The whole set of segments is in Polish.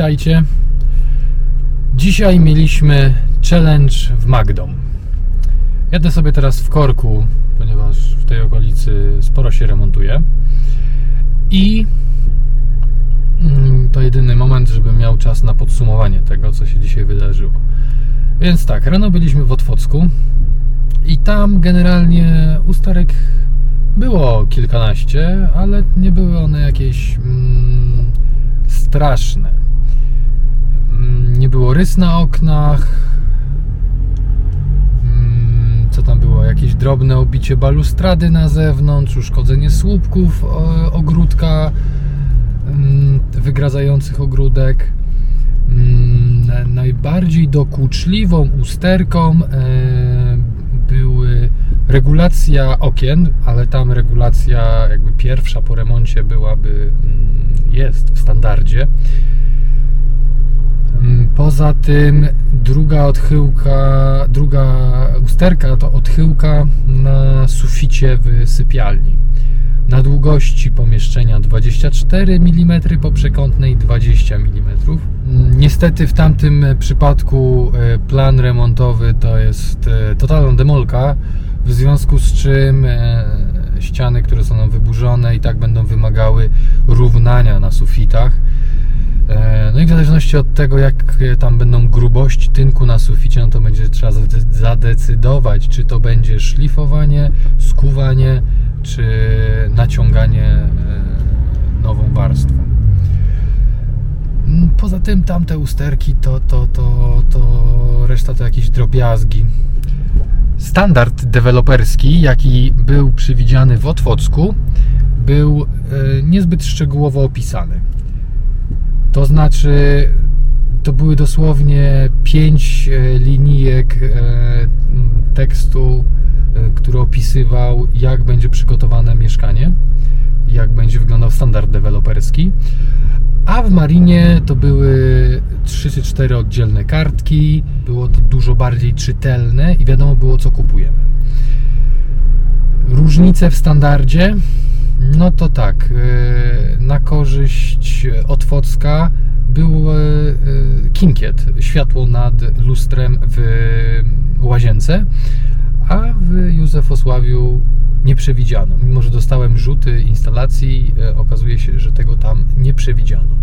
Witajcie. Dzisiaj mieliśmy challenge w Magdom. Jadę sobie teraz w korku, ponieważ w tej okolicy sporo się remontuje. I mm, to jedyny moment, żebym miał czas na podsumowanie tego, co się dzisiaj wydarzyło. Więc tak, rano byliśmy w Otwocku i tam generalnie usterek było kilkanaście, ale nie były one jakieś mm, straszne. Było rys na oknach. Mm, Co tam było? Jakieś drobne obicie balustrady na zewnątrz, uszkodzenie słupków o, ogródka mm, wygradzających ogródek. Mm, na- Najbardziej dokuczliwą usterką e, były regulacja okien, ale tam regulacja jakby pierwsza po remoncie byłaby, jest w standardzie. Mm, Poza tym druga odchyłka, druga usterka to odchyłka na suficie w sypialni. Na długości pomieszczenia 24 mm, po przekątnej 20 mm. Niestety w tamtym przypadku e, plan remontowy to jest e, totalna demolka, w związku z czym e, ściany, które są wyburzone i tak będą wymagały równania na sufitach. E, No i w zależności od tego, jak e, tam będą grubości tynku na suficie, no to będzie trzeba zade- zadecydować, czy to będzie szlifowanie, skuwanie, czy naciąganie e, nową warstwą. Mm, Poza tym tamte usterki to, to, to, to reszta to jakieś drobiazgi. Standard deweloperski, jaki był przewidziany w Otwocku, był niezbyt szczegółowo opisany. To znaczy, to były dosłownie pięć e, linijek e, tekstu, e, który opisywał, jak będzie przygotowane mieszkanie, jak będzie wyglądał standard deweloperski. A w Marinie to były trzy czy cztery oddzielne kartki, było to dużo bardziej czytelne i wiadomo było, co kupujemy. Różnice w standardzie, no to tak, na korzyść Otwocka był e, e, kinkiet, światło nad lustrem w łazience, a w Józefosławiu nie przewidziano. Mimo, że dostałem rzuty instalacji, e, okazuje się, że tego tam nie przewidziano.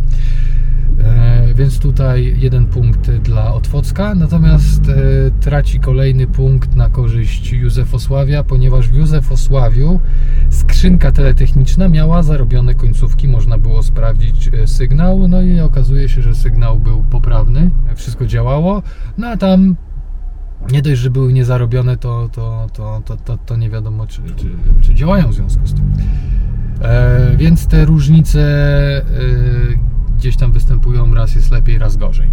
E, Więc tutaj jeden punkt dla Otwocka, natomiast e, traci kolejny punkt na korzyść Józefosławia, ponieważ w Józefosławiu skrzynka teletechniczna miała zarobione końcówki, można było sprawdzić e, sygnał, no i okazuje się, że sygnał był poprawny, wszystko działało, no a tam nie dość, że były niezarobione, to, to, to, to, to, to nie wiadomo, czy, czy, czy działają w związku z tym. E, więc te różnice gdzieś tam występują, raz jest lepiej, raz gorzej.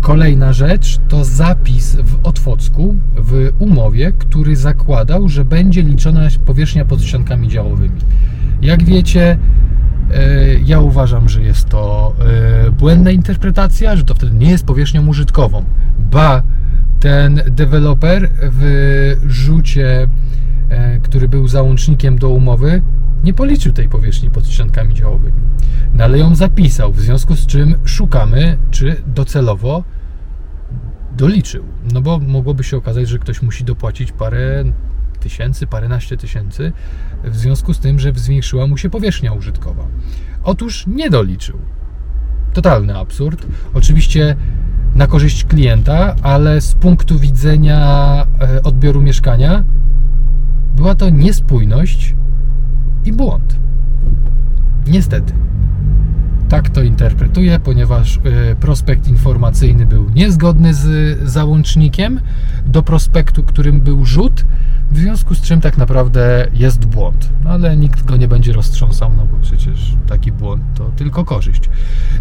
Kolejna rzecz to zapis w Otwocku w umowie, który zakładał, że będzie liczona powierzchnia pod ściankami działowymi. Jak wiecie, e, ja uważam, że jest to e, błędna interpretacja, że to wtedy nie jest powierzchnią użytkową. Ba, ten deweloper w rzucie, e, który był załącznikiem do umowy, nie policzył tej powierzchni pod ściankami działowymi. No ale ją zapisał, w związku z czym szukamy, czy docelowo doliczył. No bo mogłoby się okazać, że ktoś musi dopłacić parę tysięcy, paręnaście tysięcy, w związku z tym, że zwiększyła mu się powierzchnia użytkowa. Otóż nie doliczył. Totalny absurd. Oczywiście na korzyść klienta, ale z punktu widzenia e, odbioru mieszkania była to niespójność i błąd. Niestety. Tak to interpretuję, ponieważ e, prospekt informacyjny był niezgodny z załącznikiem do prospektu, którym był rzut, w związku z czym tak naprawdę jest błąd. No, ale nikt go nie będzie roztrząsał, no bo przecież taki błąd to tylko korzyść.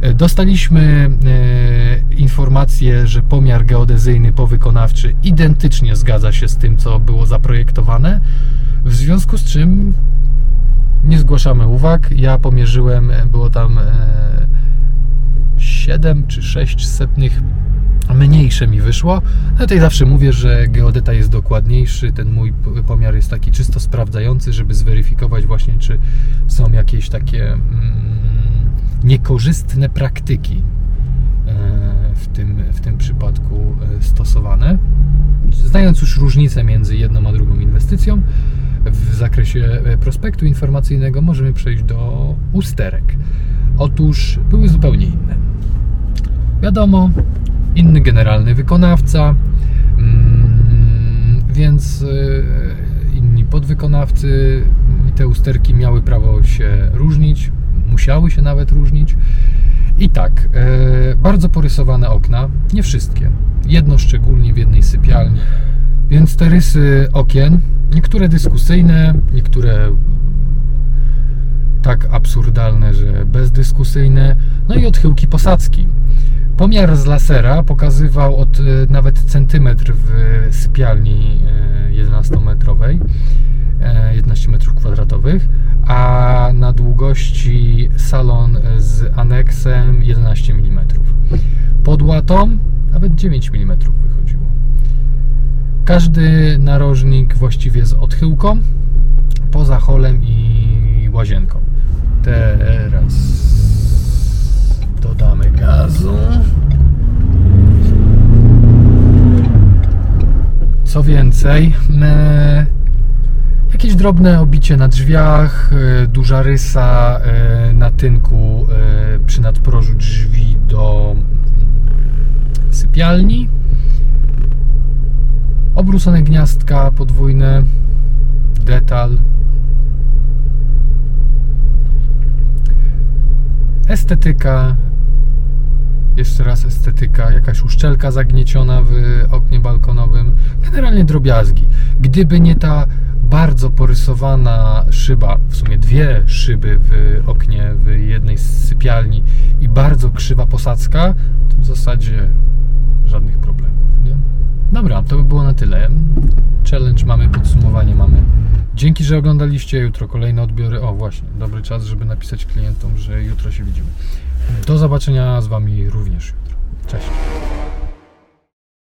E, Dostaliśmy informację, że pomiar geodezyjny powykonawczy identycznie zgadza się z tym, co było zaprojektowane, w związku z czym nie zgłaszamy uwag. Ja pomierzyłem, e, było tam e, 7 czy 6 setnych mniejsze mi wyszło. No tutaj zawsze mówię, że geodeta jest dokładniejszy. Ten mój pomiar jest taki czysto sprawdzający, żeby zweryfikować właśnie, czy są jakieś takie mm, niekorzystne praktyki e, w tym, w tym przypadku e, stosowane. Znając już różnicę między jedną a drugą inwestycją w zakresie e, prospektu informacyjnego, możemy przejść do usterek. Otóż były zupełnie inne. Wiadomo, inny generalny wykonawca, mm, więc e, inni podwykonawcy i te usterki miały prawo się różnić, musiały się nawet różnić. I tak, e, bardzo porysowane okna, nie wszystkie. Jedno szczególnie w jednej sypialni. Więc te rysy okien, niektóre dyskusyjne, niektóre tak absurdalne, że bezdyskusyjne, no i odchyłki posadzki. Pomiar z lasera pokazywał od e, nawet centymetr w sypialni e, 11-metrowej, e, 11 metrów kwadratowych, a na długości salon z aneksem 11 mm. Pod łatą nawet 9 mm. Każdy narożnik właściwie z odchyłką, poza holem i łazienką. Teraz dodamy gazu. Co więcej, jakieś drobne obicie na drzwiach, e, duża rysa e, na tynku e, przy nadprożu drzwi do sypialni. Obrócone gniazdka podwójne, detal. Estetyka, jeszcze raz estetyka, jakaś uszczelka zagnieciona w oknie balkonowym, generalnie drobiazgi. Gdyby nie ta bardzo porysowana szyba, w sumie dwie szyby w oknie w jednej z sypialni i bardzo krzywa posadzka, to w zasadzie żadnych problemów. Dobra, to by było na tyle. Challenge mamy, podsumowanie mamy. Dzięki, że oglądaliście. Jutro kolejne odbiory. O, właśnie, dobry czas, żeby napisać klientom, że jutro się widzimy. Do zobaczenia z Wami również jutro. Cześć.